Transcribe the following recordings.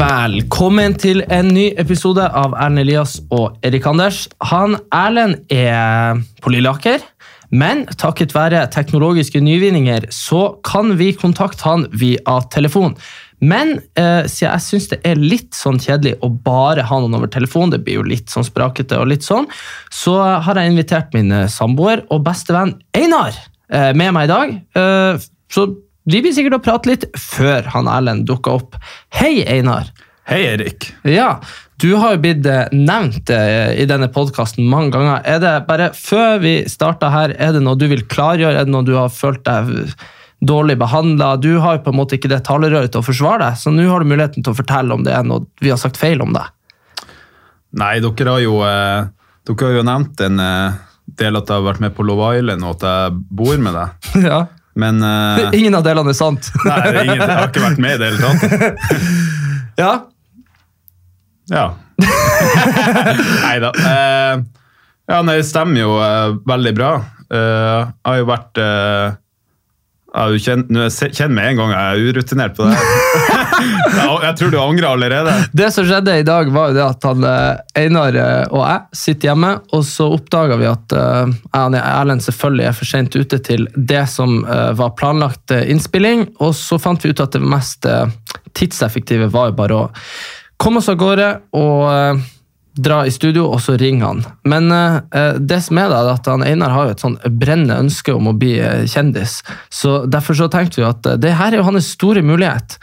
Velkommen til en ny episode av Erlend Elias og Erik Anders. Han Erlend er på Lilleaker, men takket være teknologiske nyvinninger så kan vi kontakte han via telefon. Men eh, siden jeg syns det er litt sånn kjedelig å bare ha noen over telefon, det blir jo litt sånn sprakete og litt sånn, så har jeg invitert min samboer og bestevenn Einar eh, med meg i dag. Eh, så vi blir sikkert å prate litt før han Erlend dukker opp. Hei, Einar. Hei, Erik. Ja, du har jo blitt eh, nevnt eh, i denne podkasten mange ganger. Er det bare før vi starter her, er det noe du vil klargjøre? Er det noe du har følt deg dårlig behandla? Du har jo på en måte ikke det talerøret til å forsvare deg, så nå har du muligheten til å fortelle om det er noe vi har sagt feil om deg. Nei, dere har jo, eh, dere har jo nevnt en del at jeg har vært med på Love Island, og at jeg bor med deg. ja. Men uh, Ingen av delene er sant. nei, ingen, jeg har ikke vært med i det hele tatt. ja. Ja. nei da. Uh, ja, nei, det stemmer jo uh, veldig bra. Eh, jeg har jo vært eh, jeg er kjenner med en gang jeg er urutinert på det. jeg, tror du angrer allerede. Det som skjedde i dag, var jo det at han, eh, Einar eh, og jeg sitter hjemme, og så oppdaga vi at uh, Erlend selvfølgelig er for sent ute til det som uh, var planlagt innspilling, og så fant vi ut at det mest uh, tidseffektive var jo bare å komme oss av gårde og dra i studio, og så ringe han. Men eh, det som er da, er at han Einar har jo et sånn brennende ønske om å bli eh, kjendis, så derfor så tenkte vi at eh, det her er jo hans store mulighet.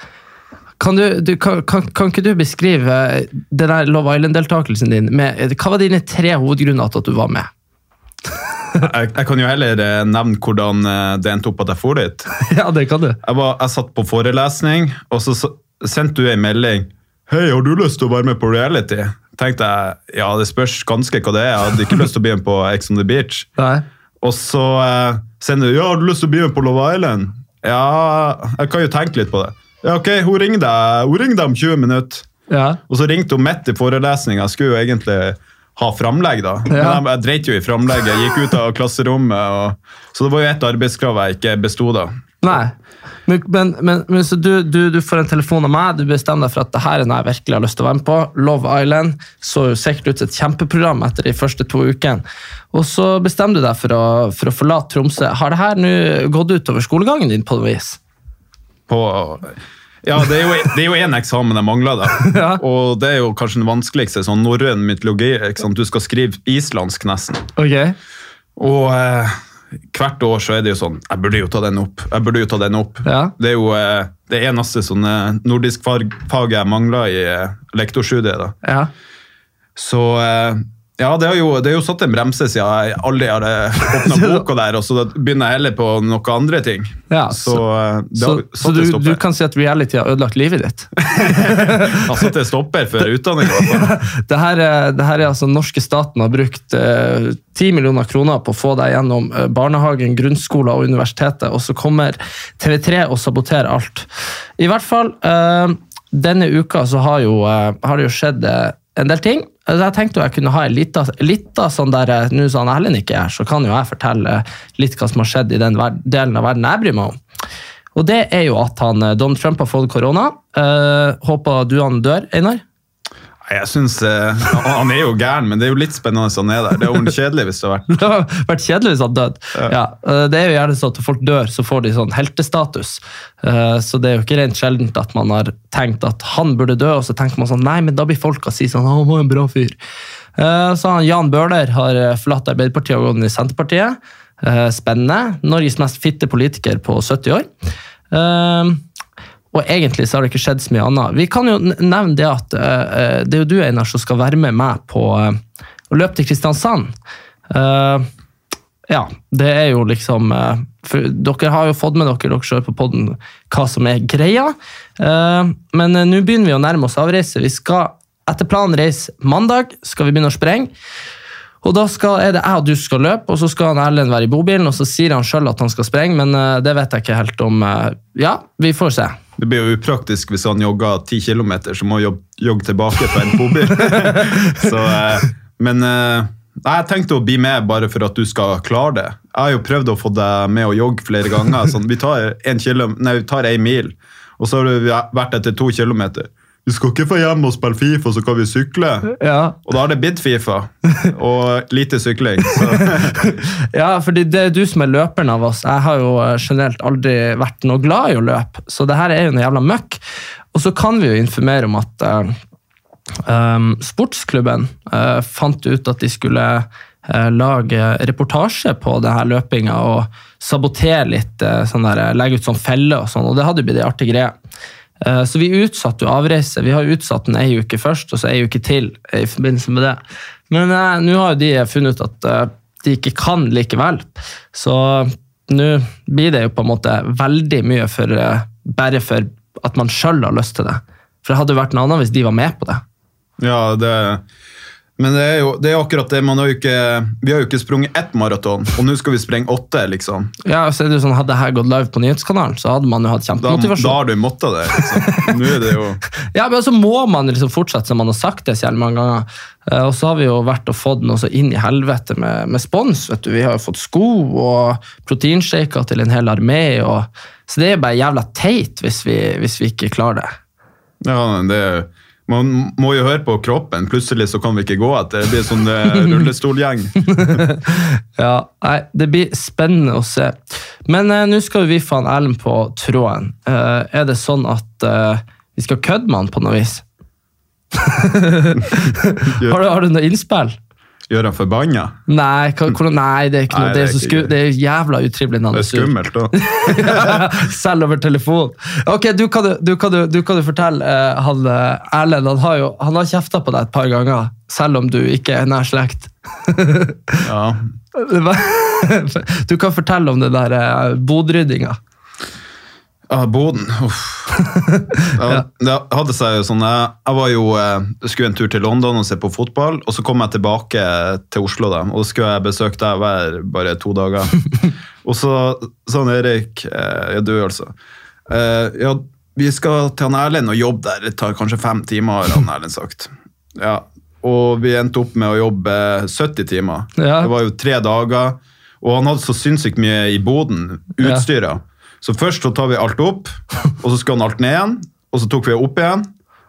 Kan, du, du, kan, kan, kan ikke du beskrive eh, den der Love Island-deltakelsen din? Med, eh, hva var dine tre hovedgrunner til at du var med? Jeg, jeg kan jo heller eh, nevne hvordan eh, det endte opp at jeg for dit. ja, det kan du. Jeg, var, jeg satt på forelesning, og så sendte du en melding. Hei, har du lyst til å være med på reality? Tenkte jeg, ja, det spørs ganske hva det er. Jeg hadde ikke lyst til å bli med på Ex on the Beach. Nei. Og så eh, sender du, ja, har du lyst til å bli med på Love Island? Ja, jeg kan jo tenke litt på det. Ja, ok, hun ringer deg, hun ringer deg om 20 minutter. Ja. Og så ringte hun midt i forelesninga. Jeg skulle jo egentlig ha framlegg, da. Men Ja. jeg, jeg dreit jo i framlegget. Jeg gikk ut av klasserommet. Og, så det var jo ett arbeidskrav jeg ikke besto da. Nei. Men, men, men, men så du, du, du får en telefon av meg, du bestemmer deg for at det her er noe jeg virkelig har lyst til å være med på. Love Island så jo sikkert ut som et kjempeprogram etter de første to ukene. Og så bestemmer du deg for å, for å forlate Tromsø. Har det her nå gått utover skolegangen din på noe vis? På, ja, det er jo, det én eksamen jeg mangler, da. Ja. Og det er jo kanskje den vanskeligste. sånn Norrøn mytologi. Ikke sant? Du skal skrive islandsk, nesten. Ok. Og eh, hvert år så er det jo sånn Jeg burde jo ta den opp. jeg burde jo ta den opp. Ja. Det er jo eh, det eneste sånne nordisk fag, fag jeg mangler i eh, lektorstudiet. da. Ja. Så eh, ja, det har, jo, det har jo satt en bremse siden jeg aldri har åpna boka der, og så begynner jeg heller på noen andre ting. Ja, så, så- eh, Så, du, du kan si at reality har ødelagt livet ditt? har satt en stopper for utdanning. i. Det her, er- det her er altså norske staten har brukt eh, 10 millioner kroner på å få deg gjennom eh, barnehagen, grunnskolen og universitetet, og så kommer TV3 og saboterer alt. I hvert fall, eh, denne uka så har, jo, har det jo skjedd en del ting. Altså, Jeg tenkte jeg kunne ha en lita, sånn der eh, Nå som Erlend ikke er så kan jo jeg fortelle litt hva som har skjedd i den delen av verden jeg bryr meg om. Og det er jo at han, Don Donald Trump har fått korona. Uh, håper du han dør, Einar? Jeg synes, eh, Han er jo gæren, men det er jo litt spennende hvis han er der. Det er jo kjedelig hvis det har vært Det hadde vært kjedelig hvis han døde. Ja. ja. det er jo gjerne sånn at folk dør, så får de sånn heltestatus. Eh, Så det er jo ikke rent sjeldent at man har tenkt at han burde dø, og så tenker man sånn Nei, men da blir folka si sånn Han var en bra fyr. Eh, Så han Jan Bøhler har eh, forlatt Arbeiderpartiet og gått inn i Senterpartiet. Eh, Spennende. Norges mest fitte politiker på 70 år. Og egentlig så har det ikke skjedd så mye annet. Vi kan jo nevne det at eh, det er jo du, Einar, som skal være med meg på uh, å løpe til Kristiansand. Uh, ja, det er jo liksom for Dere har jo fått med dere dere selv på podden, hva som er greia. Men nå begynner vi å nærme oss avreise. Vi skal etter planen reise mandag. skal vi begynne å sprenge. Og Da skal, er det jeg og du skal løpe, og så skal han Erlend være i bobilen. og Så sier han sjøl at han skal sprenge, men det vet jeg ikke helt om. ja, vi får se. Det blir jo upraktisk hvis han jogger 10 km, så må han jogge, tilbake på en bobil. så, eh, men eh, nei, jeg tenkte å bli med bare for at du skal klare det. Jeg har jo prøvd å få deg med å jogge flere ganger. Sånn, vi tar én vi tar en mil, og så har du vært etter to kilometer. Vi skal ikke få hjem og spille Fifa, så kan vi sykle. Ja, Og da har det blitt Fifa, og lite sykling. Ja, fordi det er du som er løperen av oss. Jeg har jo eh, generelt aldri vært noe glad i å løpe, så det her er jo noe jævla møkk. Og så kan vi jo informere om at uh, um, sportsklubben uh, fant ut at de skulle lage reportasje på det her løpinga og sabotere litt, sånn legge ut sånn felle og sånn, og det hadde jo blitt ei artig greie. Eh, Så vi utsatte jo avreise. Vi har utsatt den ei uke først, og så ei uke til i forbindelse med det. Men eh, nå har jo de funnet ut at eh, de ikke kan likevel. Så nå blir det jo på en måte veldig mye for, eh, bare for at man sjøl har lyst til det. For det hadde jo vært noe annet hvis de var med på det. Ja, det Men det er jo det er akkurat det. Man har jo ikke, vi har jo ikke sprunget ett maraton, og nå skal vi sprenge åtte, liksom. Ja, så er det jo sånn, Hadde dette gått live på nyhetskanalen, så hadde man jo hatt Da, da har du måttet det. Liksom. Nå er det jo Ja, men så må man liksom fortsette som man har sagt det så mange ganger. Eh, Og så har vi jo vært og fått noe så inn i helvete med, med spons. vet du. Vi har jo fått sko og proteinshaker til en hel armé. Og, så det er bare jævla teit hvis vi, hvis vi ikke klarer det. Ja, det Man må jo høre på kroppen. Plutselig så kan vi ikke gå etter. Det blir sånn eh, rullestolgjeng. Ja, nei, Det blir spennende å se. Men eh, nå skal vi få Erlend på tråden. Eh, er det sånn at eh, vi skal kødde med han på noe vis? har, du, har du noe innspill? Gjør han forbanna? Nei, nei, det er ikke noe. Nei, det, er det er ikke det er jævla utrivelig når han Det er skummelt òg. Selv over telefon. Ok, Du kan, du, kan, du, du kan jo fortelle eh, han eh, Erlend han har jo han har kjefta på deg et par ganger, selv om du ikke er nær slekt. Ja. Du kan fortelle om den der eh, bodryddinga. Ja, Boden. Uff. Ja, det hadde seg jo sånn, jeg, var jo, eh, jeg skulle en tur til London og se på fotball, og så kom jeg tilbake til Oslo da, og så skulle jeg besøke deg hver bare to dager. og så sa han Erik, eh, ja du altså, eh, ja, vi skal til han Erlend og jobbe der, det tar kanskje fem timer, har han Erlend sagt. Ja, og vi endte opp med å jobbe 70 timer. Ja. Det var jo tre dager, og han hadde så sinnssykt mye i boden, Ja. Så først så tar vi alt opp, og så skal han alt ned igjen, og så tok vi opp igjen,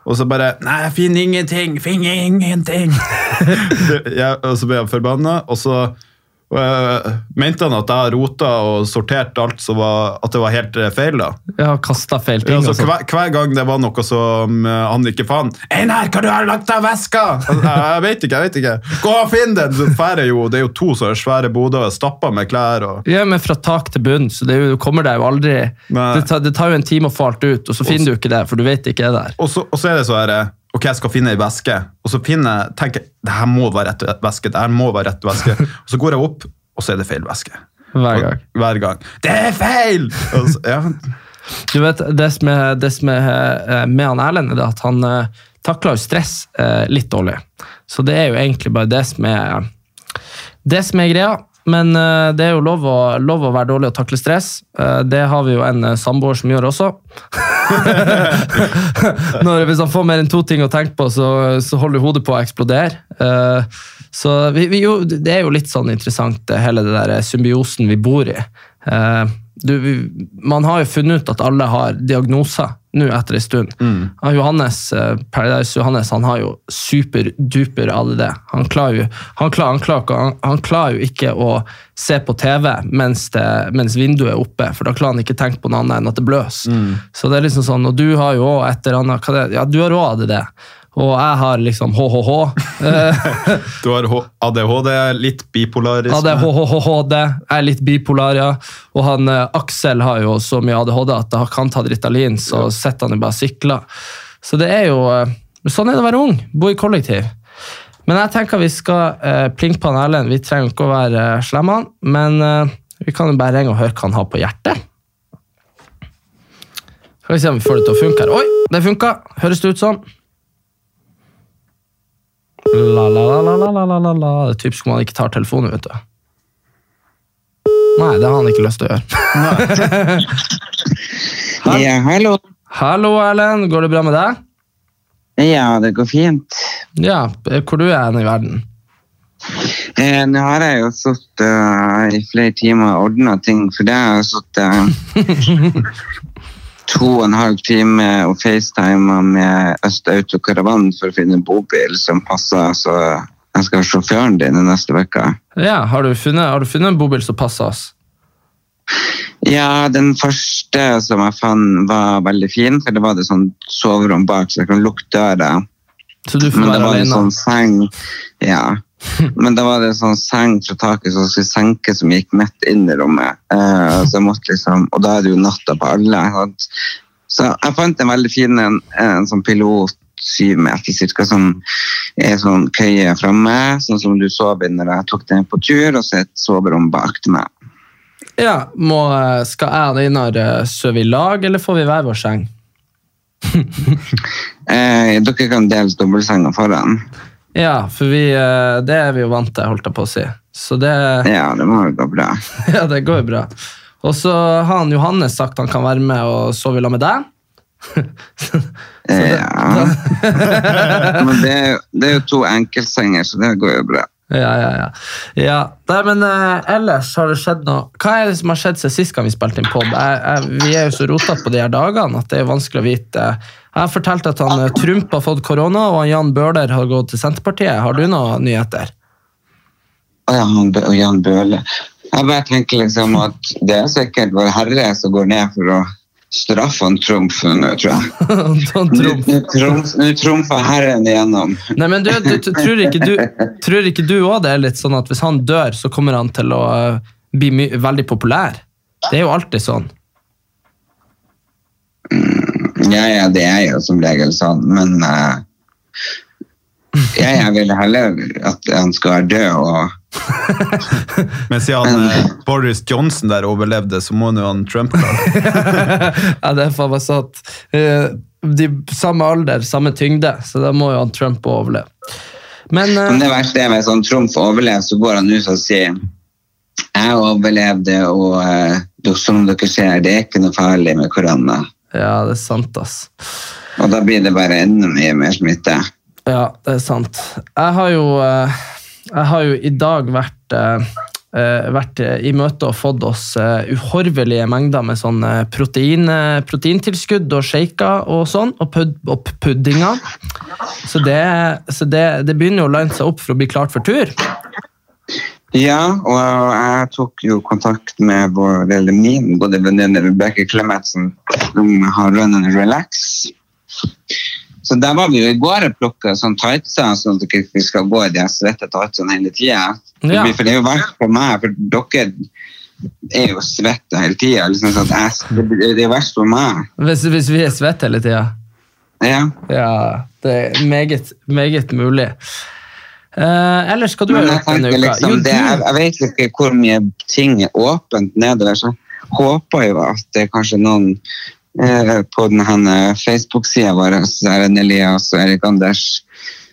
og så bare Nei, finn ingenting! Finn ingenting! jeg, og så ble jeg forbanna, og så mente han at jeg rota og sorterte alt, så var, at det var helt øh, feil. da. Ja, kasta feil ting. Ja, så sånn. hver, hver gang det var noe som øh, han ikke fant 'Einar, hva du har lagt av veska?' Jeg, jeg vet ikke, jeg vet ikke. Gå og finn den! Så jo, det er jo to sånne svære boder stappa med klær. og... Ja, men fra tak til bunn, så det jo, du kommer deg jo aldri det tar, det tar jo en time å få alt ut, og så finner du ikke det, for du vet det ikke er der. Og så, så er det så her eh, Ok, jeg skal finne ei veske, og så finner jeg tenker jeg, det her må være rett veske. det her må være rett veske. Og så går jeg opp, og så er det feil veske. Hver gang. Og, hver gang. Det er feil! Så, ja, Du vet, Det som er, det som er eh, med han Erlend, er at han eh, takler jo stress eh, litt dårlig. Så det er jo egentlig bare det som er, det som er greia. Men det er jo lov å, lov å være dårlig og takle stress. Det har vi jo en samboer som gjør også. Når, hvis han får mer enn to ting å tenke på, så, så holder hodet på å eksplodere. Uh, så vi, vi, jo, det er jo litt sånn interessant, hele det der symbiosen vi bor i. Uh, du, vi, man har jo funnet ut at alle har diagnoser nå etter en stund. Mm. Johannes, eh, Paradise Johannes han har jo superduper ADD. Han klarer jo, han klarer, han, klarer, han, han klarer jo ikke å se på TV mens, det, mens vinduet er oppe, for da klarer han ikke tenke på noe annet enn at det bløs. Så det er liksom sånn, og du har jo også et eller annet hva det, Ja, du har òg ADD. Og jeg har liksom HHH. Du har ADHD, litt bipolarisme. Ja, er Jeg er litt bipolar, ja. Og han eh, Aksel har jo så mye ADHD at han kan ta Ritalin, så sitter han jo bare og sikler. Så det er jo eh, Sånn er det å være ung. Bo i kollektiv. Men jeg tenker vi skal eh, plinke på han Erlend. Vi trenger ikke å være eh, slemme, men eh, vi kan jo bare ringe og høre hva han har på hjertet. Skal vi se om vi får det til å funke her. Oi, det funka! Høres det ut som? La, la, la, la, la, la, la, la, la. Det er typisk om han ikke tar telefonen, vet du. Nei, det har han ikke lyst til å gjøre. Ja, hallo. Hallo, Erlend. Går det bra med deg? Ja, det går fint. Ja, hvor du er du i verden? Eh, nå har jeg jo sittet uh, i flere timer og ordna ting, for det har jeg sittet to og en halv time og facetima med Øst Auto for å finne en bobil som passer, så jeg skal ha sjåføren din i neste uke. Ja, har du funnet, har du funnet en bobil som passer oss? Ja, den første som jeg fant, var veldig fin, for det var det sånn soverom bak, så jeg kan lukke døra. Så du får Men det være alene? sånn seng Ja. Men da var det en sånn seng fra taket som skulle senke, som gikk midt inn i rommet. Eh, liksom, og da er det jo natta på alle. Sant? Så jeg fant en veldig fin en, en sånn pilot syv meter cirka, som er sånn køye framme, sånn som du sov i når jeg tok den på tur, og så et soverom bak til meg. Ja, må, Skal jeg og Einar eh, sove i lag, eller får vi hver vår seng? Eh, dere kan dele dobbeltsenga foran. Ja, for vi, eh, det er vi jo vant til, holdt jeg på å si. Så det, Ja, det må jo gå bra. ja, det går jo bra. Og så har han Johannes sagt han kan være med og sove i lag med deg. Ja. Men det er, jo- det er jo to enkeltsenger, så det går jo bra. Ja, ja, ja. ja. Nei, men eh, ellers har det skjedd noe. Hva er det som har skjedd siden sist gang vi spilte inn pod? Vi er jo så rotete på de her dagene at det er vanskelig å vite. Jeg har fortalt at han eh, Trump har fått korona, og han Jan Bøhler har gått til Senterpartiet. Har du noen nyheter? Ja, han Jan Bøhler Jeg bare tenker liksom at det er sikkert vår Herre som går ned for å straffe han Trump nå, tror jeg. Nå trumfer Herren igjennom. Nei, men du, du, du, tror ikke du tror ikke du også det er litt sånn at hvis han dør, så kommer han til å eh, bli veldig populær? Det er jo alltid sånn. Ja, ja, det er jo som regel sånn, men uh, ja, jeg vil heller at han skal være død og Men siden eh, Boris Johnson der overlevde, så må nå han Trump klare det. Ja, det er faen meg sant. Eh, De samme alder, samme tyngde, så da må jo han Trump overleve. Men, eh, Men det verste er hvis han Trump overlever, så går han ut og sier jeg overlevde, og uh, som dere ser, det er ikke noe farlig med korona. Ja, det er sant, ass. Og da blir det bare enda mye mer smitte. Ja, det er sant. Jeg har jo, eh, jeg har jo i dag vært, eh, eh, vært i møte og fått oss uhorvelige mengder med sånn protein, proteintilskudd og shaker og sånn, og, pud, og puddinger. Så, det, så det, det begynner jo å line seg opp for å bli klart for tur. Ja, og jeg tok jo kontakt med vår, eller min gode venninne Rebecca Klemetsen, som har Run and Relax. Så der var vi jo i går og plukka sånn tightser, sånn at vi ikke skal gå i de svette tightsene hele tida. Ja. For det er jo verst for meg, for dere er jo svette hele tida. Liksom, så det det er verst for meg. Hvis, hvis vi er svette hele tida. Ja. Ja, det er meget, meget mulig. Eh, ellers skal du ha gjort denne uka? liksom, Jo, det, jeg, jeg vet ikke hvor mye ting er åpent nedover, så jeg håper jo at det er kanskje noen eh, på denne Facebook-sida vår, Erlend er det Elias og Erik Anders,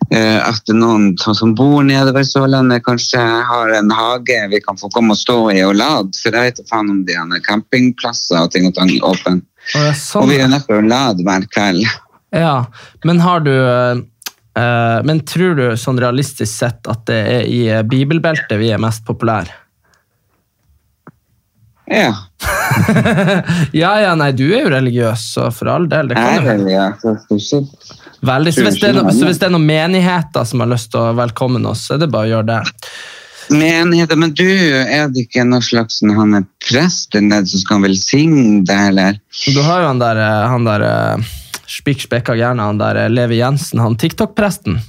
eh, at det noen som bor nedover Sørlandet, kanskje har en hage vi kan få komme og stå i og lade, for jeg vet ikke faen om de har campingplasser og ting og tang åpne. Og, sånn. Og vi er nødt til å lade hver kveld. Ja, men har du eh, Men tror du sånn realistisk sett at det er i eh, bibelbeltet vi er mest populære? Ja, Ja, ja, nei, du er jo religiøs, så for all del. Det jeg er sett. Veldig, så, hvis det er, så hvis det er noen menigheter som har lyst til å velkomme oss, så er det bare å gjøre det. Menigheter, men du, er det ikke noen slags han er prest der nede som skal velsigne deg, eller? Du har jo han der, eh, han der spikk spekka gærne, han der eh, Levi Jensen, han TikTok-presten.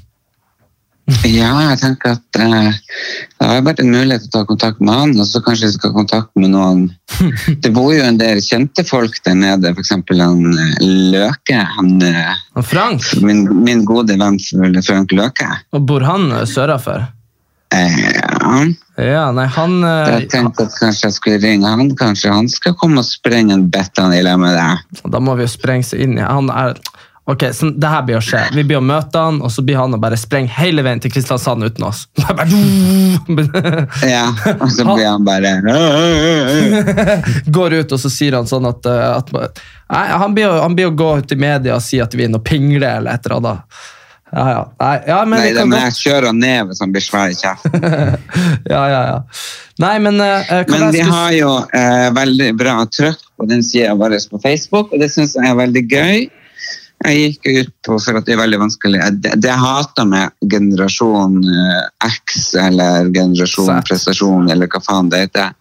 Ja, jeg tenker at eh, det har vært en mulighet til å ta kontakt med han, og så kanskje jeg skal ha kontakt med noen Det bor jo en del kjente folk der nede, f.eks. han eh, Løke. Han, eh, Frank, min, min gode venn Frank Løke. og bor han sørafor? Eh, ja. Ja, nei, han eh, Jeg tenkte at kanskje jeg skulle ringe han. Kanskje han skal komme og sprenge en Bettan i lag med deg. Da må vi jo sprenge seg inn i Han er Ok, så det her blir å skje. Vi blir å møte han, og så blir han å bare sprenge hele veien til Kristiansand uten oss. Ja, og så blir han bare Går ut, og så sier han sånn at, eh, at Nei, han blir, å- han blir å gå ut i media og si at vi er noe pingle eller et eller annet. Ja, ja. Nei, ja, men Nei, det må jeg kjøre ned hvis han blir svær i kjeften. Ja, ja, ja. Nei, men uh, Men vi har jo uh, veldig bra trøkk på den sida vår på Facebook, og det syns jeg er veldig gøy. Jeg gikk ut på for at det er veldig vanskelig. Det, det hater med generasjon X eller generasjon Sett. prestasjon eller hva faen det heter,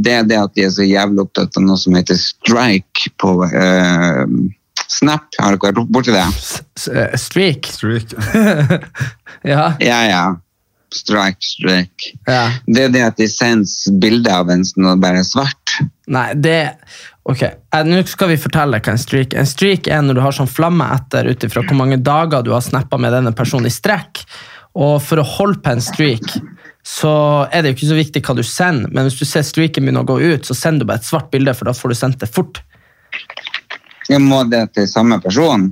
det er det at de er så jævlig opptatt av noe som heter strike på Snap. Har dere vært borti det? S- eh, Streak. Streak. Ja, Ja, ja. Strike, streak. ja. Det er det at de sender bilde av en som er bare svart. Nei, det Ok, eh, nå skal vi fortelle hva en streak er. En streak er når du har sånn flamme etter ut ifra hvor mange dager du har snappa med denne personen i strekk. Og for å holde på en streak, så er det jo ikke så viktig hva du sender, men hvis du ser streaken begynne å gå ut, så sender du bare et svart bilde, for da får du sendt det fort. Må det til samme person.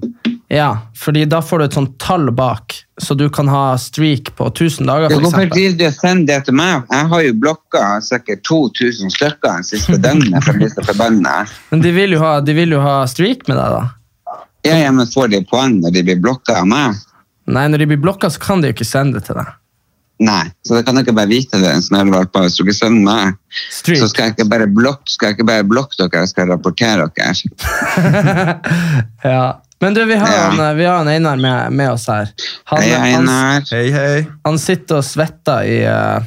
Ja, fordi da får du et sånt tall bak, så du kan ha streak på 1000 dager, for Hvorfor vil du sende det til meg? Jeg har jo blokka sikkert 2000 stykker den siste døgnet for disse forbandene. Men de vil, ha, de vil jo ha streak med deg, da. Ja, ja, men får de poeng når de blir blokka av meg? Nei, når de blir blokka, så kan de jo ikke sende det til deg. Nei, så da kan jeg ikke bare vite det. en snørrvalp, Hvis dere sender meg, Street. så skal jeg ikke bare blokke skal jeg ikke bare blokke dere, jeg skal rapportere dere. Ja. Men du, vi har Ja. en, vi har en Einar med, med oss her. Han, Hei, han, Einar. Hei, hei. han sitter og svetter i, eh,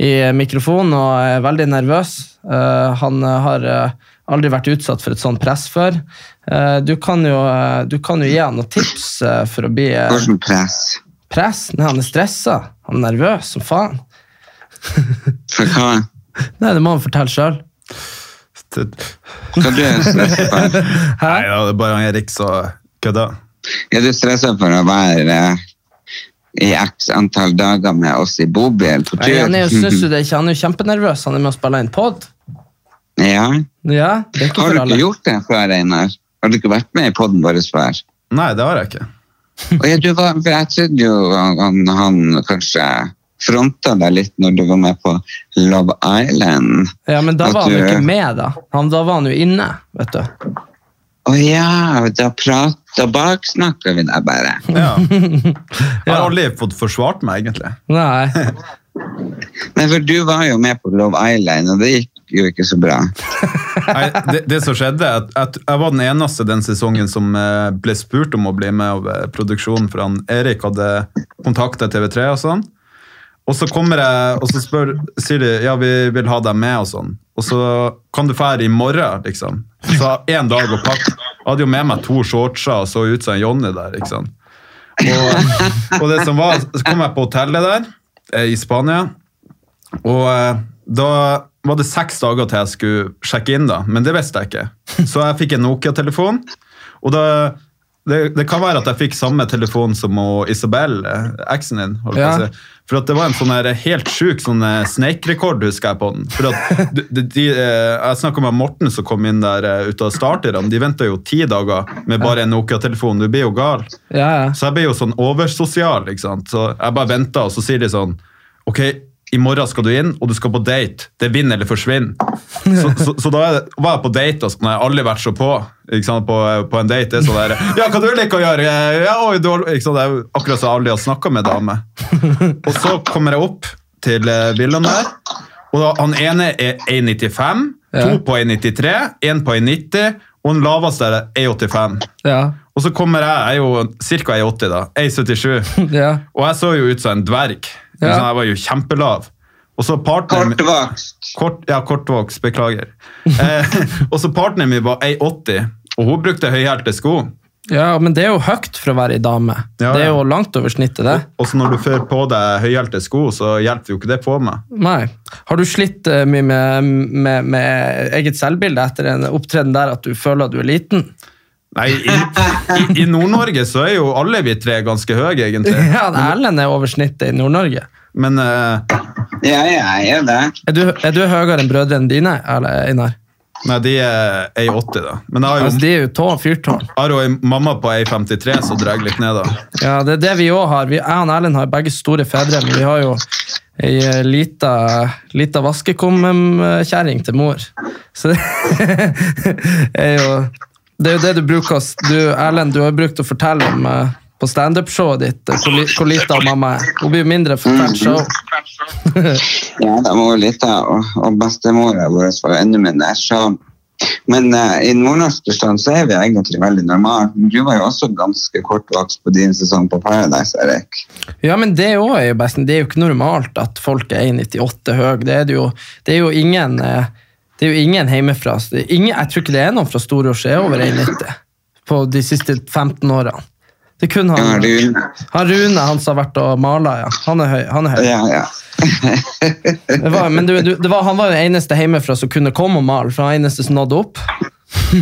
i mikrofonen og er veldig nervøs. Uh, han eh, har uh, aldri vært utsatt for et sånt press før. Eh, du, kan jo, du kan jo gi han noen tips for å bli Hvordan press? Press. Nei, han er stressa. Han er nervøs som faen. For hva? Nei, det må han fortelle sjøl. Hva du er stressa for? Nei, det er bare han Erik som kødder. Er du stressa for å være eh, i x antall dager med oss i bobil på tur? Han er jo synes du det ikke, han er jo kjempenervøs. Han er med å spille inn pod. Ja. Ja, det er ikke Har du alle. ikke gjort det før, Einar? Har du ikke vært med i poden vår før? Nei, det har jeg ikke. Og ja, du var, for jeg trodde jo han, han kanskje fronta deg litt når du var med på Love Island. Ja, men da var han jo du- ikke med, da. Han, da var han jo inne, vet du. Å ja, da, prat, da baksnakka vi deg bare. Ja. Jeg har aldri fått forsvart meg, egentlig. Nei. Nei, for du var jo med på Love Island, og det gikk jo ikke så bra. Nei, det, det som skjedde, at, at jeg var den eneste den sesongen som eh, ble spurt om å bli med av eh, produksjonen, for han Erik hadde kontaktet TV3 og sånn. Og så kommer jeg, og så spør, sier de ja, vi vil ha deg med og sånn. Og så kan du fære i morgen, liksom. Så én dag å pakke. Jeg hadde jo med meg to shortser og så ut som Johnny der, ikke sant. Og, og det som var, så kom jeg på hotellet der eh, i Spania, og da var det seks dager til jeg skulle sjekke inn, da, men det visste jeg ikke. Så jeg fikk en Nokia-telefon, og da, det, det kan være at jeg fikk samme telefon som Isabel, eh, eksen din. Ja. si. For at det var en sånn helt sjuk sånn eh, Snake-rekord, husker jeg på den. For at de, de, eh, Jeg snakka med Morten som kom inn der ute ut av starterne. De venta jo ti dager med bare en Nokia-telefon. Du blir jo gal. Ja, ja. Så jeg ble jo sånn oversosial, ikke sant. Så jeg bare venta, og så sier de sånn Ok, i morgen skal du inn, og du skal på date. Det er vinn eller forsvinn. Så, så, så da var jeg på date, og sånn, jeg har aldri vært så på på, på en date. Det er sånn der, ja, hva du liker å gjøre? Ja, oi, du, ikke sant, det er akkurat som jeg aldri har snakka med dame. Og så kommer jeg opp til eh, villaen der, og da, han ene er 1,95, to på 1,93, én på 1,90, og den laveste er 1,85. Ja. Og så kommer jeg, jeg er jo ca. 1,80 da, 1,77. ja. Og jeg så jo ut som en dverg. Ja. Så jeg var jo kjempelav. Og så partneren Kortvokst. Kort, ja, kortvokst, beklager. Eh, og så partneren min var 1,80, og hun brukte høyhælte sko. Ja, men det er jo høyt for å være ei dame. Ja, Det er jo langt over snittet, det. Og så når du fører på deg høyhælte sko, så hjelper jo ikke det på meg. Nei. Har du slitt eh, mye med, med, med eget selvbilde etter en opptreden der at du føler at du er liten? Nei, i, i, i Nord-Norge så er jo alle vi tre ganske høye, egentlig. Ja, Erlend er over snittet i Nord-Norge. Men uh, Ja, jeg er det. Er du, er du høyere enn brødrene dine, eller, Einar? nei, de er 1,80, da. Men jeg har jo, Altså, de er jo tå, fyrtårn. har jo en mamma på 1,53, så drar litt ned, da. Ja, det er det vi òg har. Vi, jeg og Erlend har begge store fedre, men vi har jo ei lita, lita vaskekumkjerring til mor. Så det er jo det er jo det du bruker du, Erlend, du har brukt å fortelle om uh, på standup-showet ditt, eh, hvor, li, hvor lita mamma er. Hun blir jo mindre for hvert show. Ja, da var jo lita, og, og bestemora vår var enda mindre. Så, men uh, i nordnorsk forstand så er vi egentlig veldig normale. Du var jo også ganske kortvokst på din sesong på Paradise, Erik. Ja, men det òg er jo best. Det er jo ikke normalt at folk er 1,98 høy. Det det det er jo ingen eh, det er jo ingen hjemmefra. det Ingen, jeg tror ikke det er noen fra Storås som er over 1,90 på de siste 15 årene. Det er kun Ja, han, Rune. han Rune han som har vært og mala, ja. Han er høy. Han er høy. Ja, ja. Det var, men du, du, det var, han var den eneste hjemmefra som kunne komme og male, for han var eneste som nådde opp.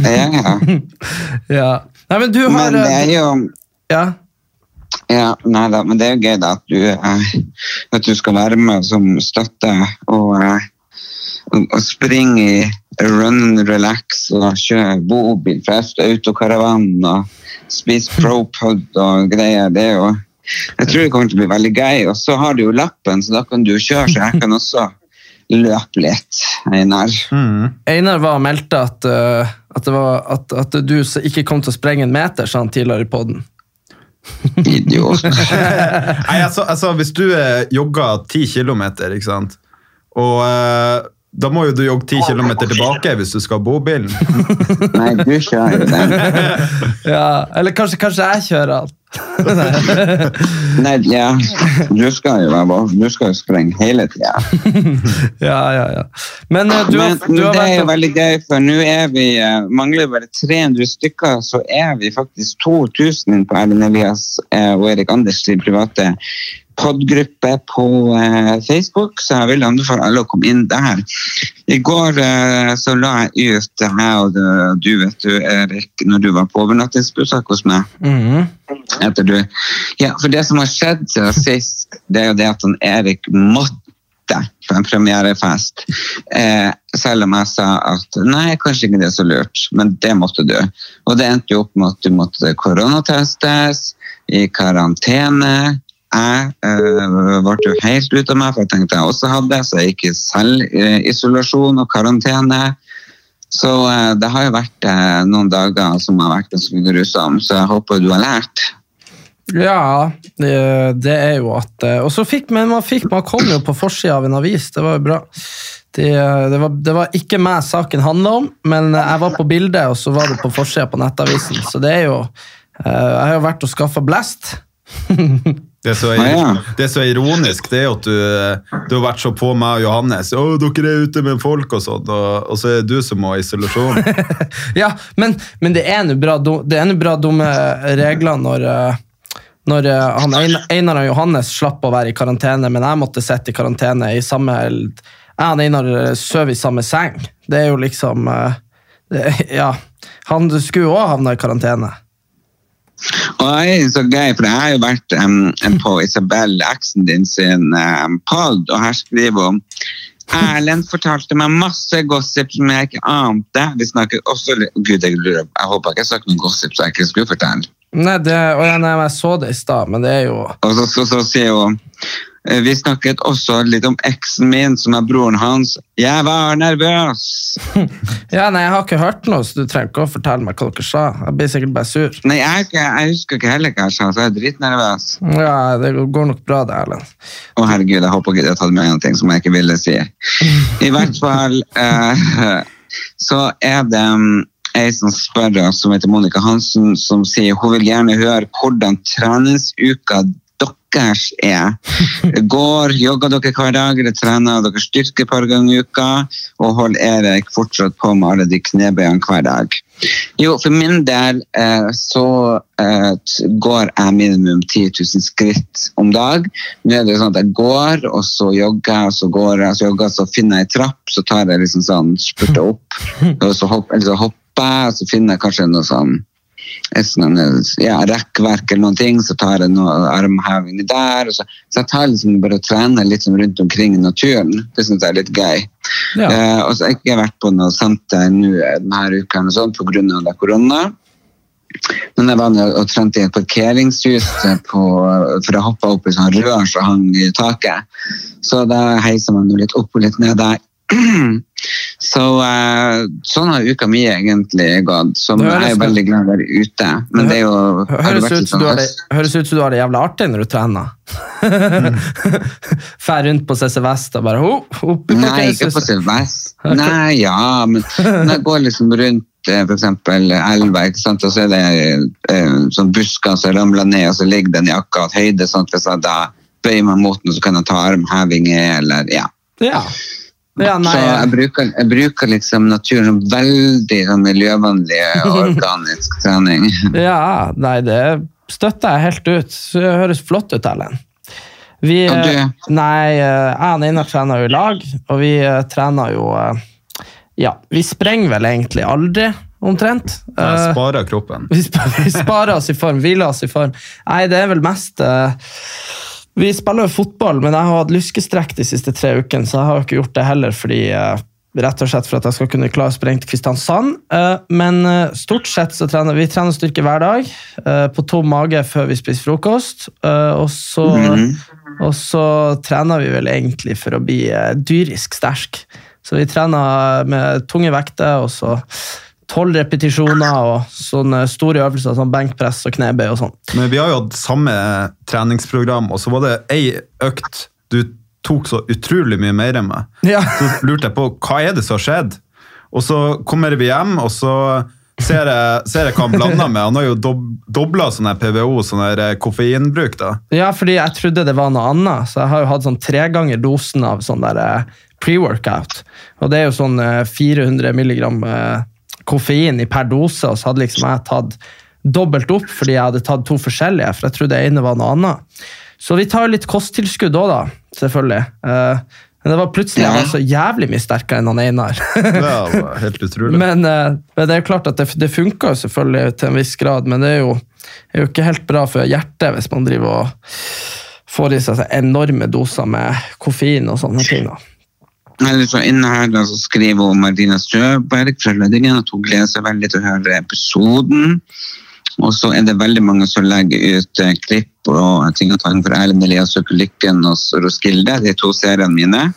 ja, ja. Ja. Nei, men du har Men det er eh, jo ja. Ja, nei da, men det er jo gøy da at du, eh, at du skal være med som støtte og, og springe i run and relax og kjøre bobil fra autokaravan og spise propod og greier. Det er jo Jeg tror det kommer til å bli veldig gøy. Og så har du jo lappen, så da kan du kjøre, så jeg kan også løpe litt, Einar. Einar var og meldte at, uh, at, det var, at, at du ikke kom til å sprenge en meter, sa han tidligere i poden. Idiot. Nei, altså, altså Hvis du eh, jogger 10 kilometer, ikke sant? og eh, da må jo du jogge 10 km tilbake hvis du skal ha bobilen. Nei, du kjører den. Ja, eller kanskje, kanskje jeg kjører alt. Nei, ja. Du skal jo være Du skal jo sprenge hele tida. Ja, ja, ja. Men uh, du Men du har det er jo veldig gøy, for nå er vi uh, mangler bare 300 stykker, så er vi faktisk 2000 på Erlend Elias uh, og Erik Anders sin private podgruppe på eh, Facebook, så jeg vil anbefale alle å komme inn der. I går eh, så la jeg ut det her, og du vet du, Erik, når du var på overnattingsbesøk hos meg. Mhm. Etter du. Ja, for det som har skjedd siden sist, det er jo det at han Erik måtte på en premierefest. Eh, selv om jeg sa at nei, kanskje ikke det er så lurt, men det måtte du. Og det endte jo opp med at du måtte koronatestes, i karantene. Jeg eh, ble jo helt ute av meg, for jeg tenkte jeg også hadde, det, så jeg gikk i selvisolasjon og karantene. Så eh, det har jo vært eh, noen dager som har vært ganske grusomme, så jeg håper du har lært. Ja, det, er jo at Og så fikk men man fikk, man kom jo på forsida av en avis, det var jo bra. Det, det, var, det var ikke meg saken handla om, men jeg var på bildet, og så var det på forsida på Nettavisen. Så det er jo Jeg har jo vært og skaffa blest. Det er, så, Ah, ja. det er ironisk det er at du, du har vært så på meg og Johannes. Å, dere er ute med folk og sånn, og, og så er det du som må ha isolasjon. Ja, men, men det er nå bra, det er bra dumme regler når, eh, når eh, han Einar, og Johannes slapp å være i karantene, men jeg måtte sitte i karantene i samme Jeg og Einar eh, sover i samme seng. Det er jo liksom det, Ja. Han skulle jo òg havna i karantene. Er så gøy, for jeg har jo vært um, på Isabel, eksen din sin um, pod, og her skriver hun Erlend fortalte meg masse gossip som jeg ikke ante. Vi snakker også Gud, jeg lurer Jeg håper ikke jeg snakker noe gossip som jeg ikke skulle fortelle. Nei, det, og jeg, nei, jeg så det i stad, men det er jo Og så, så, så sier hun Vi snakket også litt om eksen min, som er broren hans. Jeg var nervøs! Ja, nei, jeg har ikke hørt noe, så du trenger ikke å fortelle meg hva dere sa. Jeg blir sikkert bare sur. Nei, jeg, jeg husker ikke heller hva jeg sa, så jeg er dritnervøs. Ja, det går nok bra, det, Erlend. Å herregud, jeg håper ikke jeg har tatt med noe som jeg ikke ville si. I hvert fall eh, så er det um, ei som spør oss, som heter Monica Hansen, som sier hun vil gjerne høre hvordan treningsuka stakkars er. Går, jogger dere hver dag, eller trener dere styrke et par ganger i uka, og holder Erik fortsatt på med alle de knebøyene hver dag? Jo, for min del eh, så eh, går jeg minimum 10 000 skritt om dag. Nå er det sånn at jeg går, og så jogger jeg, og så går jeg, så jogger jeg, så finner jeg en trapp, så tar jeg liksom sånn, spurter opp, og så, hopper jeg, og så finner jeg kanskje noe sånn, ja, rekkverk eller noen ting, så tar jeg noe armheving der. Så, så jeg tar liksom bare og trener litt sånn rundt omkring i naturen. Det syns jeg er litt gøy. Ja. Eh, og så har jeg ikke vært på noe senter nå eh, denne uka sånn, på grunn av det korona. Men jeg var og trente i et parkeringshus eh, på, for jeg hoppa opp i sånn rør som hang i taket. Så da heiser man jo litt opp og litt ned der. Så uh, sånn har uka mi egentlig gått. Som jeg er veldig glad å være ute. Men det er jo det Høres ut, som du sånn har det, høres ut som du har det jævla artig når du trener. Fær rundt på CC Vest og bare opp i Nei, ikke på CC Vest. Nei, ja, men når jeg går liksom rundt eh, eksempel elva, ikke sant, og så er det eh, sånn busker som ramler ned, og så ligger den i akkurat høyde, sånn at hvis jeg da bøyer meg mot den, så kan jeg ta armhevinger, eller ja. Ja. Ja, nei, så jeg bruker, jeg bruker liksom naturen som veldig sånn miljøvennlig og organisk trening. ja, nei, det støtter jeg helt ut. Det høres flott ut, Erlend. Vi, Og du? eh, nei, eh, jeg og Nina trener jo i lag, og vi eh, trener jo Ja, vi sprenger vel egentlig aldri, omtrent. Jeg Eh, sparer kroppen. Vi, sp vi sparer oss i form, hviler oss i form. Nei, det er vel mest eh, Vi spiller jo fotball, men jeg har hatt lyskestrekk de siste tre ukene, så jeg har jo ikke gjort det heller fordi eh, Rett og slett for at jeg skal kunne klare å sprenge til Kristiansand. Eh, men eh, stort sett så trener vi trener styrke hver dag, på tom mage før vi spiser frokost. og, så, og så trener vi vel egentlig for å bli dyrisk sterk. Så vi trener med tunge vekter, og så tolv repetisjoner og sånne store øvelser som benkpress og knebøy og sånn. Men vi har jo hatt samme treningsprogram, og så var det ei økt du tok så utrolig mye mer enn meg. Ja. Så lurte jeg på hva er det som har skjedd. Og så kommer vi hjem, og så ser jeg, ser jeg hva han blanda med. Han har jo dob dobla sånn PVO, sånn eh, koffeinbruk. da. Ja, fordi jeg trodde det var noe annet, så jeg har jo hatt sånn tre ganger dosen av sånn der eh, pre-workout. Og det er jo sånn eh, 400 milligram eh, koffein i per dose, og så hadde liksom jeg tatt dobbelt opp fordi jeg hadde tatt to forskjellige, for jeg trodde det ene var noe annet. Så vi tar jo litt kosttilskudd òg, da, selvfølgelig. Eh, men det var plutselig jeg var så jævlig mye sterkere enn han Einar. Det var helt utrolig. Men, eh, men det er jo klart at det, det funker jo selvfølgelig til en viss grad, men det er jo, er jo ikke helt bra for hjertet hvis man driver og får i seg enorme doser med koffein og sånne ting. da. Eller så inne her da, så skriver hun Martina Støberg fra Lødingen at hun gleder seg veldig til å høre episoden. Og så er det veldig mange som legger ut eh, klipp og ting og tang for Erlend Elias søker lykken og Roskilde, de to seriene mine.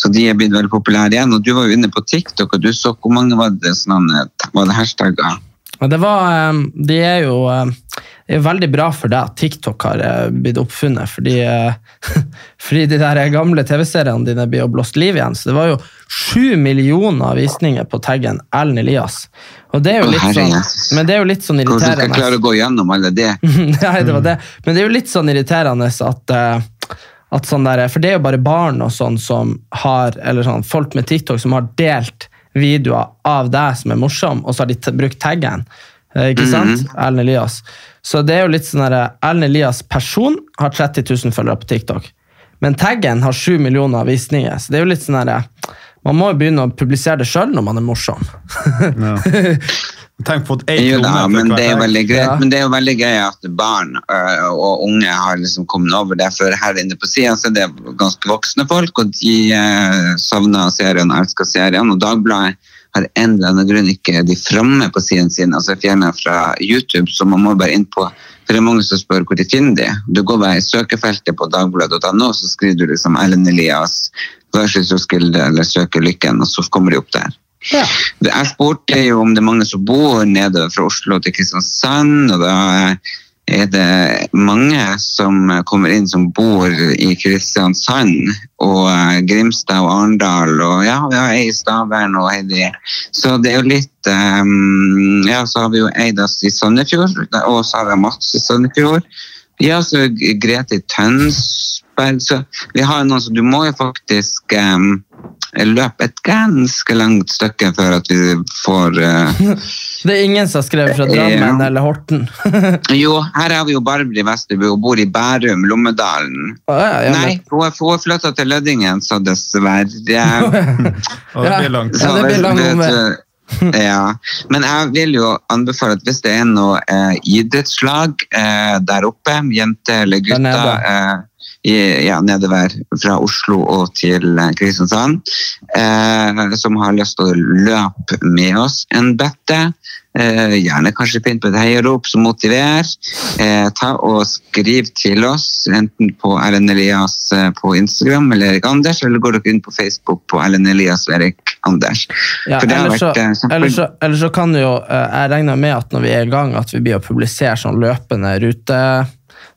Så de er blitt veldig populære igjen. Og du var jo inne på TikTok, og du så hvor mange var det, sånn, eh, var det hashtagger? Men det var, eh, de er jo eh, det er veldig bra for deg at TikTok har eh, blitt oppfunnet, fordi, fordi de der gamle TV-seriene dine blir jo blåst liv igjen. Så det var jo sju millioner visninger på taggen Erlend Elias. Og det er jo litt sånn, men det er jo litt sånn Hvordan skal jeg klare å gå gjennom alle det? Nei, det var det. Men det er jo litt sånn irriterende at, at sånn der, For det er jo bare barn og sånn som har, eller sånn folk med TikTok som har delt videoer av deg som er morsom, og så har de t brukt taggen. Eh, Ikke sant? Erlend Elias. Så det er jo litt sånn der, Erlend Elias person har 30 000 følgere på TikTok. Men taggen har 7 millioner visninger. Så det er jo litt sånn der, Man må jo begynne å publisere det sjøl når man er morsom. Tenk på ei Jo da, men det er jo veldig greit. Ja. Men det er jo veldig gøy at barn og unge har liksom kommet over det. For her inne på sida så er det ganske voksne folk, og de uh, savner serien og elsker serien. Og Dagbladet har en eller annen grunn ikke de framme på siden sin, altså fjerna fra YouTube, så man må bare inn på For det er mange som spør hvor de finner de. Du går bare i søkefeltet på dagbladet.no, så skriver du liksom Ellen Elias versus Roskilde eller Søker lykken, og så kommer de opp der. Ja. Jeg spurte jo om det er mange som bor nede fra Oslo til Kristiansand, og da er det mange som kommer inn som bor i Kristiansand og eh, Grimstad og Arendal og ja, vi har ei i Stavern og ei der. Så det er jo litt um, Ja, så har vi jo Eidas i Sandefjord, og så har vi Mats i Sandefjord. Ja, så Grete Grete Tønsberg så Vi har noen som Du må jo faktisk em, løpe et ganske langt stykke før at vi får uh, Det er ingen som har skrevet fra Drammen Ja. eller Horten. Jo, her har vi jo Barbri Vesterbø, hun bor i Bærum, Lommedalen. Å, ja, ja, Nei, hun har flytta til Lødingen, så dessverre. Og det blir langt. Ja, det blir lang vet omvei. du- Ja, men jeg vil jo anbefale at hvis det er noe eh, idrettslag eh, der oppe, jenter eller gutter eh, ja, nedover fra Oslo og til eh, Kristiansand, eh, som har lyst til å løpe med oss en bette, eh, gjerne kanskje pynt på et heiarop som motiverer, eh, ta og skriv til oss, enten på Erlend Elias eh, på Instagram eller Erik Anders, eller går dere inn på Facebook på Erlend Elias og Erik Anders. Ja, ellers, så, vært, eh, kjempe- så, eller, så kan jo Jeg regner med at når vi er i gang, at vi blir å publisere sånn løpende rute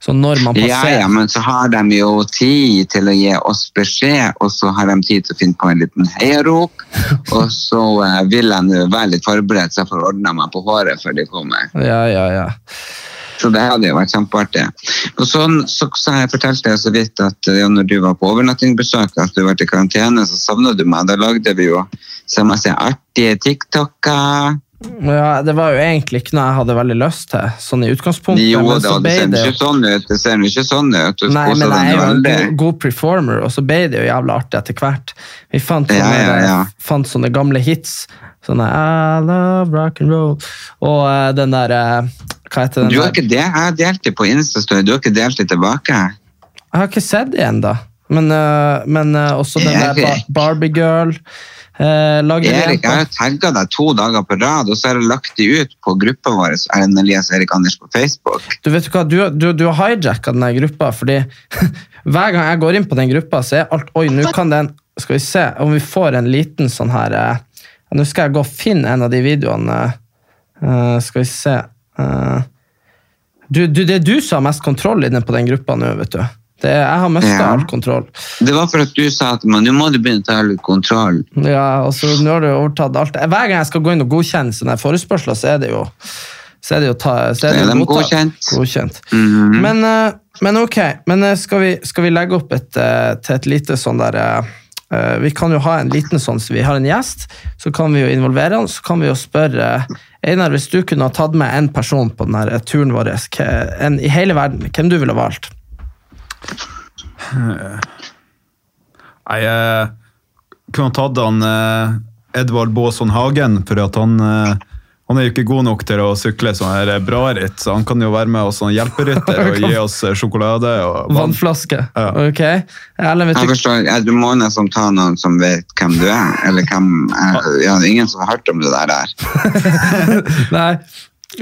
Så når man Ja, passerer ja, men så har de jo tid til å gi oss beskjed, og så har de tid til å finne på en liten heiarop. Og så eh, vil jeg være litt forberedt, så jeg får ordna meg på håret før de kommer. Ja, ja, ja. Så det hadde jo vært kjempeartig. Og så, så, så jeg fortalte jeg så vidt at ja, når du var på overnattingsbesøk, at du var i karantene, så savna du meg. Da lagde vi jo som jeg sier, artige TikToker. Ja. Det var jo egentlig ikke noe jeg hadde veldig lyst til, sånn i utgangspunktet. Jo, men så det det, ser det sånn ut. Det ser jo ikke sånn ut. Nei, men jeg er jo en god, god performer, og så ble det jo jævla artig etter hvert. Vi fant sånne, ja, ja. fant sånne gamle hits. Sånne I love rock and roll. Og uh, den der uh, Hva heter den? Du har ikke det? Jeg har delt det på Instastory, du har ikke delt det tilbake? Jeg har ikke sett det ennå. Men, uh, men også den der ba Eh, lagde Erik, jeg har tagga deg to dager på rad, og så har jeg lagt de ut på gruppa vår Erlend Elias Erik Anders på Facebook. Du vet hva, du, du, du har hijacka den gruppa, fordi hver gang jeg går inn på den gruppa, så er alt Oi, nå kan den Skal vi se om vi får en liten sånn her eh, Nå skal jeg gå og finne en av de videoene. eh, skal vi se eh, du, du, Det er du som har mest kontroll inne på den gruppa nå, vet du. Det, jeg har mista Ja. all kontroll. Det var for at du sa at man, nå må du begynne å ta litt kontroll. Ja, og så Nå har du overtatt alt. Hver gang jeg skal gå inn og godkjenne sånne forespørsler, så er det jo så er det jo ta, så er det Er jo de mottatt. godkjent? Mm -hmm. men, eh, men ok, men eh, skal vi, skal vi legge opp et, eh, til et lite sånn der Vi kan jo ha en liten sånn, så vi har en gjest, så kan vi jo involvere han, så kan vi jo spørre Einar, hvis du kunne ha tatt med en person på denne turen vår, en i hele verden, hvem du ville valgt? Nei, jeg kunne tatt han eh, Edvard Baasson Hagen, for at han eh, han er jo ikke god nok til å sykle sånn her bra ritt, så han kan jo være med oss som hjelperytter og gi oss eh, sjokolade og vann. Vannflaske? Ja. Ok. Erlend, vet Jeg du forstår, ja, Du må nesten ta noen som vet hvem du er. Eller hvem er, ja, det er Ingen som har hørt om det der. der. Nei.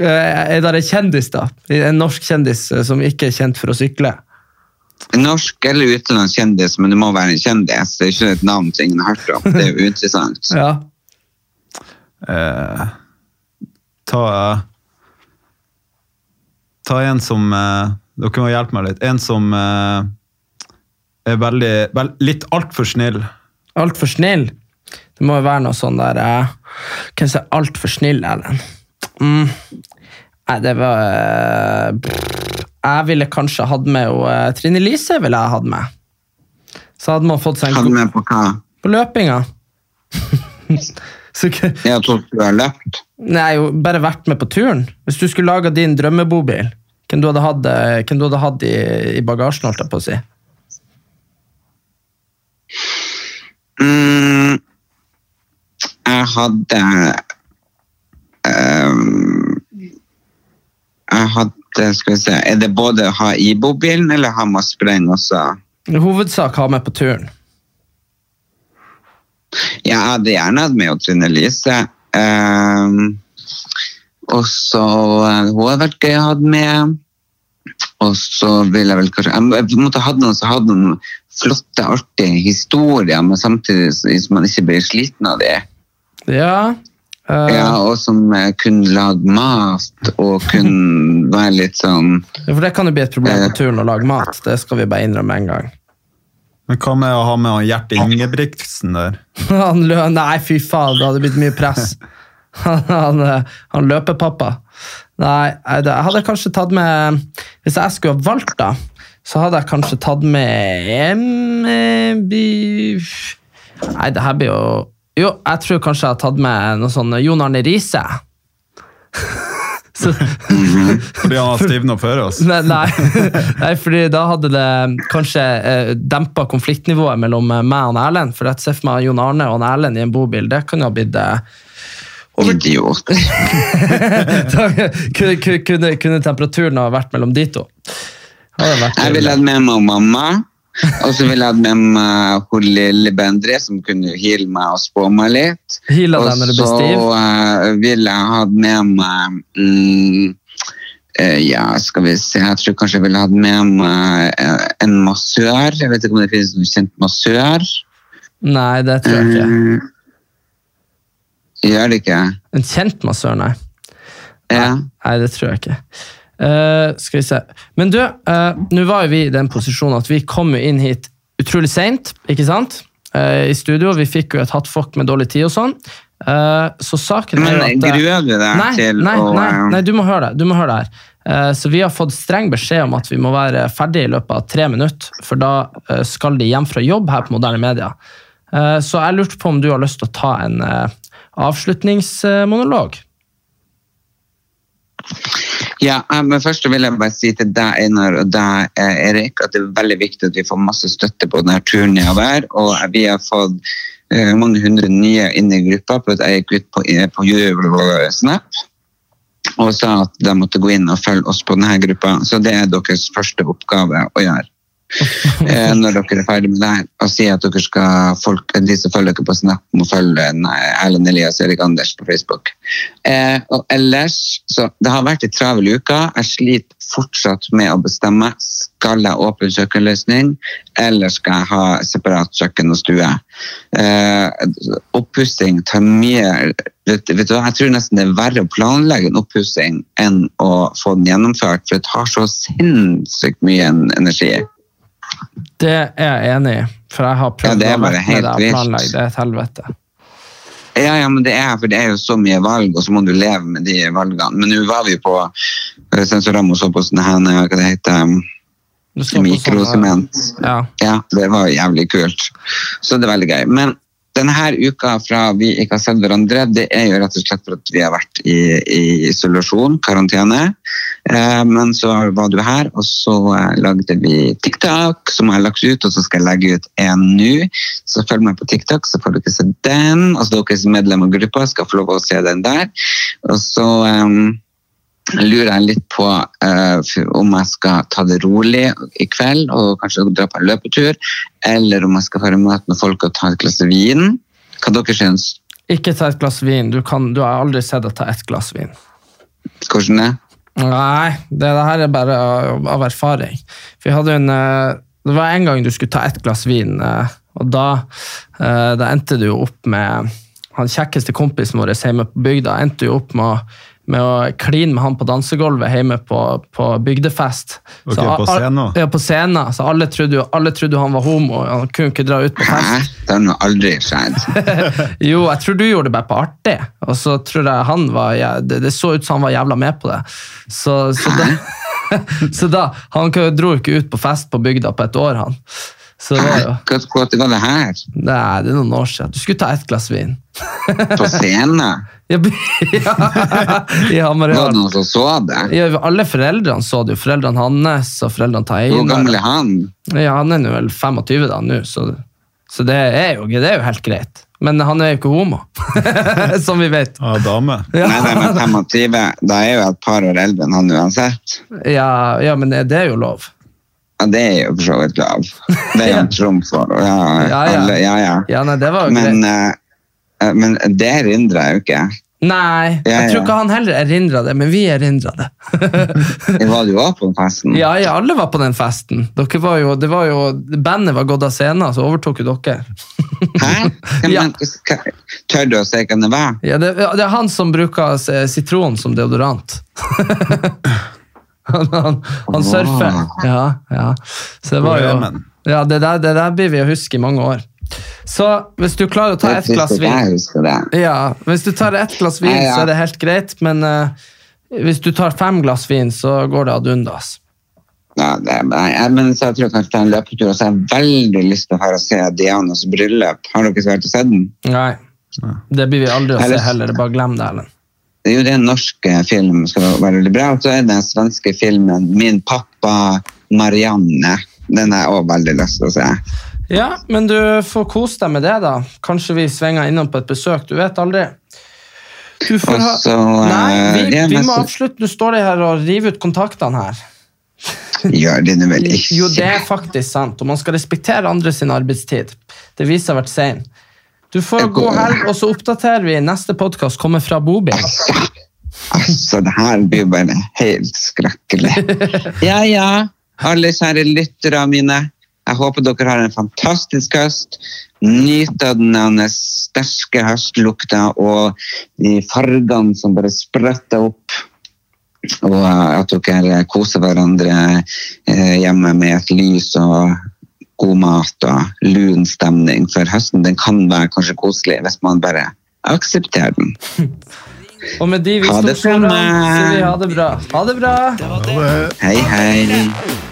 Eh, Er det en kjendis, da? En norsk kjendis eh, som ikke er kjent for å sykle? Norsk eller utenlandsk kjendis, men det må være en kjendis. Det er ikke et navn som ingen har hørt om. Det er jo interessant. Ja. Eh, ta Ta en som eh, Dere må hjelpe meg litt. En som eh, er veldig, vel, litt altfor snill. Altfor snill. Det må jo være noe sånn der eh, Hvem som er altfor snill, Erlend? Mm. Nei, det var eh. Jeg ville kanskje hatt med og, eh, Trine Lise. ville jeg hatt med. Så hadde man fått seg en Hadde med på hva? På løpinga. Så Jeg trodde du hadde løpt. Nei, jo, bare vært med på turen. Hvis du skulle laga din drømmebobil, hvem du hadde hatt, eh, du hadde hatt i, i bagasjen, holdt jeg på å si? Mm, jeg hadde um, Jeg hadde Skal vi se Er det både å ha i bobilen eller ha med spreng også? I hovedsak ha med på turen. Jeg hadde gjerne hatt med Trine Lise. Um, og så eh, Hun hadde vært gøy å ha med. Og så ville jeg vel kanskje Jeg måtte ha noen som hadde noen flotte, artige historier, men samtidig så man ikke blir sliten av det. Ja. Eh, Ja, og som eh, kunne lage mat og kunne være litt sånn For det kan jo bli et problem Eh. på turen å lage mat. Det skal vi bare innrømme en gang. Men hva med å ha med Gjert Ingebrigtsen der? Han lø Nei, fy faen, det hadde blitt mye press. Han, han, eh, han løpepappa. Nei, jeg hadde kanskje tatt med Hvis jeg skulle ha valgt, da, så hadde jeg kanskje tatt med eh, Nei, det her blir jo Jo, jeg tror kanskje jeg har tatt med noe sånn Jon Arne Riise. Fordi han har stivna før oss. nei, nei, nei, fordi da hadde det kanskje eh, dempa konfliktnivået mellom meg og Erlend. For jeg ser for meg Jon Arne og Erlend i en bobil. Det kunne ha blitt eh, Idiot. da kunne, kunne, kunne, kunne temperaturen ha vært mellom de to. Hadde vært Jeg ville hatt med meg mamma, og så ville jeg hatt med meg hun lille Bendre, som kunne heale meg og spå meg litt. Heala Og deg når du blir så eh, ville jeg hatt med meg mm, eh, Ja, skal vi se Jeg tror kanskje jeg ville hatt med meg eh, en massør. Jeg vet ikke om det finnes noen kjent massør. Nei, det tror jeg ikke. Gjør det ikke? En kjent massør, nei. Ja. Nei, det tror jeg ikke. Eh, skal vi se. Men du, uh, nå var jo vi i den posisjonen at vi kom jo inn hit utrolig seint, ikke sant? Eh, I studio. Vi fikk jo et hattfokk med dårlig tid og sånn. Så saken er Men jo at gruer du deg nei, til nei, å nei, nei, du må høre det. Du må høre det her. Så vi har fått streng beskjed om at vi må være ferdig i løpet av tre minutter, for da skal de hjem fra jobb her på Moderne Media. Så jeg lurte på om du har lyst til å ta en avslutningsmonolog? Ja, eh, men først vil jeg bare si til deg, Einar, og deg, eh, Erik, at det er veldig viktig at vi får masse støtte på denne turen nedover. Og vi har fått eh, mange hundre nye inn i gruppa på at jeg gikk ut på, på Snap og sa at de måtte gå inn og følge oss på denne gruppa. Så det er deres første oppgave å gjøre. Eh, når dere er ferdig med det her, og si at dere skal folk, de som følger dere på Snap, må følge nei, Erlend Elias og Erik Anders på Facebook. Eh, og ellers, så Det har vært en travel uke. Jeg sliter fortsatt med å bestemme. Skal jeg åpne kjøkkenløsning, eller skal jeg ha separat kjøkken og stue? Eh, oppussing tar mye vet, vet du, Jeg tror nesten det er verre å planlegge en oppussing enn å få den gjennomført, for det tar så sinnssykt mye energi. Det er jeg enig i, for jeg har prøvd det er å med helt deg planlegge. Det er et helvete. Ja, ja, men det er, for det er jo så mye valg, og så må du leve med de valgene. Men nå var vi på eh, Sensorama og så på sånn her, hva det heter, Du sånn, mikrosement. Ja. Ja, det var jævlig kult. Så det er veldig gøy. Men denne uka fra vi ikke har sett hverandre, det er jo rett og slett for at vi har vært i, i isolasjon, karantene. Eh, men så var du her, og så eh, lagde vi TikTok, som jeg har lagt ut, og så skal jeg legge ut en nå. Så følg meg på TikTok, så får dere se den. Altså dere som medlem av gruppa skal få lov å se den der. Og så eh, lurer jeg litt på eh, om jeg skal ta det rolig i kveld og kanskje dra på en løpetur, eller om jeg skal fare møte med folk og ta et glass vin. Hva dere syns? Ikke ta et glass vin. Du, kan, du har aldri sett deg ta et glass vin. Hvordan det? Nei, det, det her er bare av, av erfaring. En, eh, det var en gang du skulle ta et glass vin, eh, og da, eh, da endte du jo opp med han kjekkeste kompisen vår hjemme på bygda endte jo opp med å, med å kline med han på dansegulvet hjemme på, på bygdefest. Okay, Så på scenen? Ja, på scenen. Så alle trodde, jo, alle trodde jo han var homo, og han kunne ikke dra ut på Hæ? fest. Det har nå aldri skjedd. Jo, jeg tror du gjorde det bare på artig, og så tror jeg han var ja, det, det så ut som han var jævla med på det. Så, så, da, så da Han dro ikke ut på fest på bygda på et år, han. Så det var jo Hva hva var det her? Nei, det er noen år siden. Du skulle ta ett glass vin. På scenen? Ja, ja, I Var det noen som så det? Ja, alle foreldrene så det jo. Foreldrene hans og foreldrene til Hvor gammel er han? Ja, han er vel 25 da nå, så, så det, er jo, det er jo helt greit. Men han er jo ikke homo, som vi vet. Ja, dame. Ja. Nei, nei, men 25, da er jo et par år eldre enn han uansett. Ja, ja, men det, det er jo lov. Ja, det er jo for så vidt lov. Det er jo en trumf for ja, Ja, ja. alle. Ja, ja. Ja, nei, det var jo Men, eh, men det erindrer jeg jo ikke. Nei, Ja, jeg tror ja. ikke han heller erindra det, men vi erindra det. Var du òg på den festen? ja, ja, alle var på den festen. Dere var jo, det var jo, bandet var gått av scenen, så overtok jo dere. Hæ? Ja, Ja. tør du å si hvem det var? Ja, det, det er han som bruker sitron som deodorant. Han, han, han surfer. Ja, ja. Så det var jo ja, det, der, det der blir vi å huske i mange år. Så hvis du klarer å ta ett glass vin. Ja, hvis du tar ett glass vin, så er det helt greit, men uh, hvis du tar fem glass vin, så går det ad undas. Ja, det, jeg, men så jeg tror jeg kan ta en løpetur, og så har jeg veldig lyst til å se Dianas bryllup. Har dere vært og sett den? Nei. Det blir vi aldri å se heller. Bare glem det, Erlend. Det er jo det norske filmen som være veldig bra. Og så er det den svenske filmen Min pappa Marianne. Den har jeg også veldig lyst til å se. Ja, men du får kose deg med det, da. Kanskje vi svinger innom på et besøk. Du vet aldri. Du får ha... så, eh, Nei, vi, vi må avslutte. Nå står de her og river ut kontaktene her. Gjør de det vel ikke? Jo, det er faktisk sant, og man skal respektere andre sin arbeidstid. Det viser å ha vært sein. Du får god helg, og så oppdaterer vi. Neste podkast kommer fra Bobil. Altså, det her blir bare helt skrekkelig. Ja, ja, alle kjære lyttere mine. Jeg håper dere har en fantastisk høst. Nyt av den sterke høstlukta og de fargene som bare spretter opp. Og at dere koser hverandre eh, hjemme med et lys og god mat og lun stemning. For høsten den kan være kanskje koselig hvis man bare aksepterer den. Og med de det visdomsordene meg. sier vi ha det bra. Ha det bra! Hei, hei.